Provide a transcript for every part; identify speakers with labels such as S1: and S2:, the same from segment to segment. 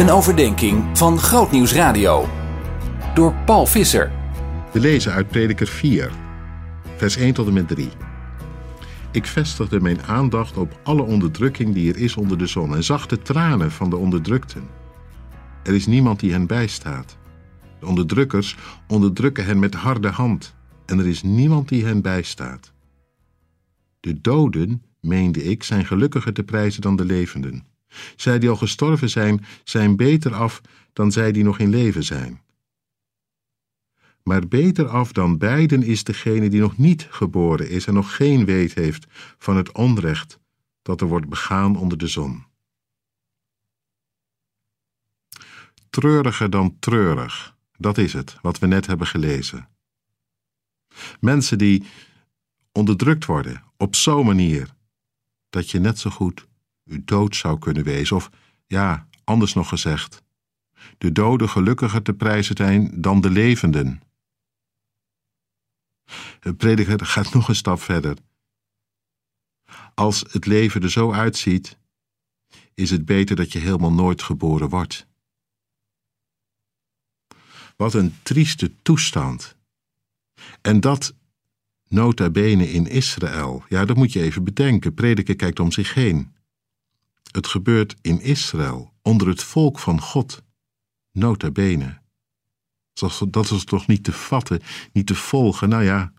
S1: Een overdenking van Grootnieuws Radio. Door Paul Visser.
S2: We lezen uit Prediker 4, vers 1 tot en met 3. Ik vestigde mijn aandacht op alle onderdrukking die er is onder de zon en zag de tranen van de onderdrukten. Er is niemand die hen bijstaat. De onderdrukkers onderdrukken hen met harde hand en er is niemand die hen bijstaat. De doden, meende ik, zijn gelukkiger te prijzen dan de levenden. Zij die al gestorven zijn, zijn beter af dan zij die nog in leven zijn. Maar beter af dan beiden is degene die nog niet geboren is en nog geen weet heeft van het onrecht dat er wordt begaan onder de zon. Treuriger dan treurig, dat is het, wat we net hebben gelezen. Mensen die onderdrukt worden op zo'n manier dat je net zo goed dood zou kunnen wezen, of ja, anders nog gezegd, de doden gelukkiger te prijzen zijn dan de levenden. De prediker gaat nog een stap verder. Als het leven er zo uitziet, is het beter dat je helemaal nooit geboren wordt. Wat een trieste toestand. En dat nota bene in Israël. Ja, dat moet je even bedenken. Prediker kijkt om zich heen. Het gebeurt in Israël, onder het volk van God. Nota bene. Dat is toch niet te vatten, niet te volgen? Nou ja,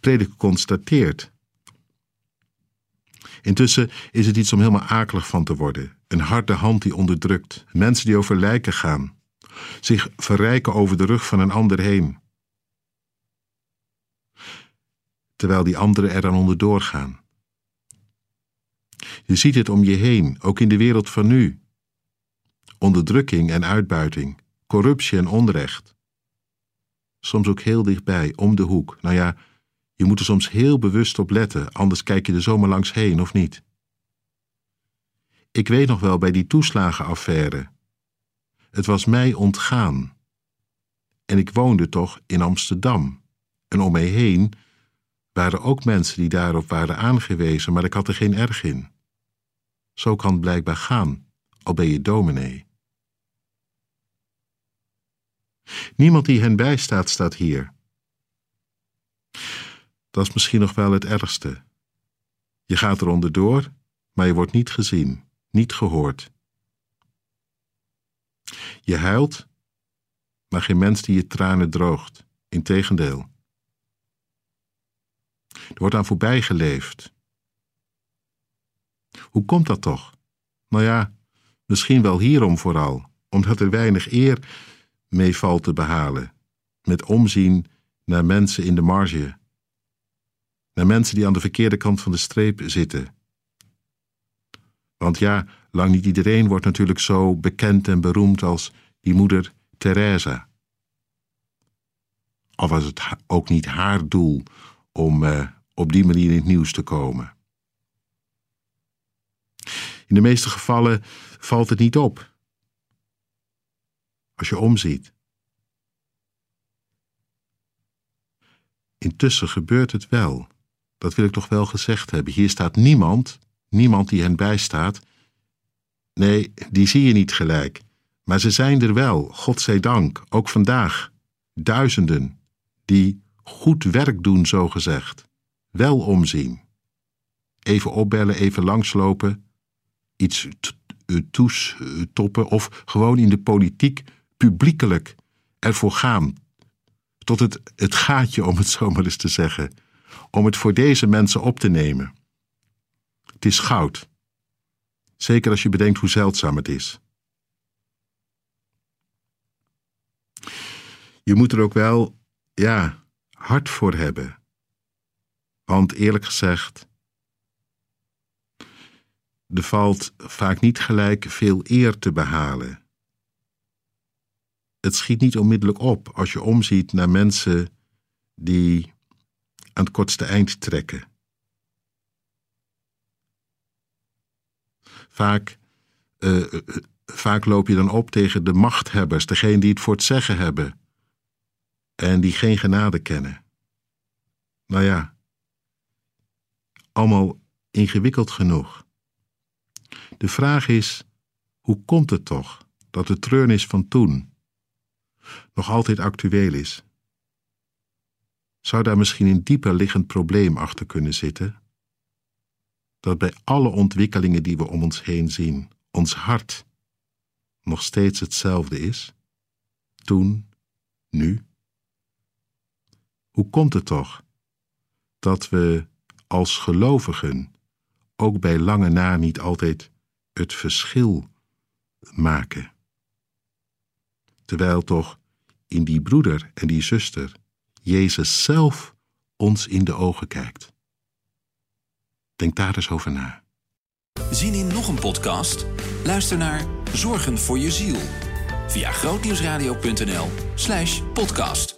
S2: prediker constateert. Intussen is het iets om helemaal akelig van te worden. Een harde hand die onderdrukt, mensen die over lijken gaan, zich verrijken over de rug van een ander heen. Terwijl die anderen er dan onderdoor gaan. Je ziet het om je heen, ook in de wereld van nu. Onderdrukking en uitbuiting, corruptie en onrecht. Soms ook heel dichtbij, om de hoek. Nou ja, je moet er soms heel bewust op letten, anders kijk je er zomaar langs heen of niet. Ik weet nog wel bij die toeslagenaffaire. Het was mij ontgaan. En ik woonde toch in Amsterdam. En om mij heen waren ook mensen die daarop waren aangewezen, maar ik had er geen erg in. Zo kan het blijkbaar gaan, al ben je dominee. Niemand die hen bijstaat, staat hier. Dat is misschien nog wel het ergste. Je gaat er onderdoor, maar je wordt niet gezien, niet gehoord. Je huilt, maar geen mens die je tranen droogt. Integendeel. Er wordt aan voorbij geleefd. Hoe komt dat toch? Nou ja, misschien wel hierom vooral, omdat er weinig eer mee valt te behalen, met omzien naar mensen in de marge, naar mensen die aan de verkeerde kant van de streep zitten. Want ja, lang niet iedereen wordt natuurlijk zo bekend en beroemd als die moeder Teresa. Al was het ook niet haar doel om uh, op die manier in het nieuws te komen. In de meeste gevallen valt het niet op. Als je omziet. Intussen gebeurt het wel. Dat wil ik toch wel gezegd hebben. Hier staat niemand, niemand die hen bijstaat. Nee, die zie je niet gelijk. Maar ze zijn er wel, God zij dank, ook vandaag. Duizenden die goed werk doen, zo gezegd. Wel omzien. Even opbellen, even langslopen, iets toestoppen of gewoon in de politiek publiekelijk ervoor gaan. Tot het, het gaatje, om het zo maar eens te zeggen. Om het voor deze mensen op te nemen. Het is goud. Zeker als je bedenkt hoe zeldzaam het is. Je moet er ook wel, ja, hard voor hebben. Want eerlijk gezegd, er valt vaak niet gelijk veel eer te behalen. Het schiet niet onmiddellijk op als je omziet naar mensen die aan het kortste eind trekken. Vaak, uh, vaak loop je dan op tegen de machthebbers, degene die het voor het zeggen hebben en die geen genade kennen. Nou ja, allemaal ingewikkeld genoeg. De vraag is: Hoe komt het toch dat de treurnis van toen nog altijd actueel is? Zou daar misschien een dieper liggend probleem achter kunnen zitten? Dat bij alle ontwikkelingen die we om ons heen zien, ons hart nog steeds hetzelfde is? Toen, nu? Hoe komt het toch dat we als gelovigen ook bij lange na niet altijd het verschil maken? Terwijl toch in die broeder en die zuster Jezus zelf ons in de ogen kijkt. Denk daar eens over na.
S1: Zien in nog een podcast? Luister naar Zorgen voor je ziel via grootnieuwsradio.nl/podcast.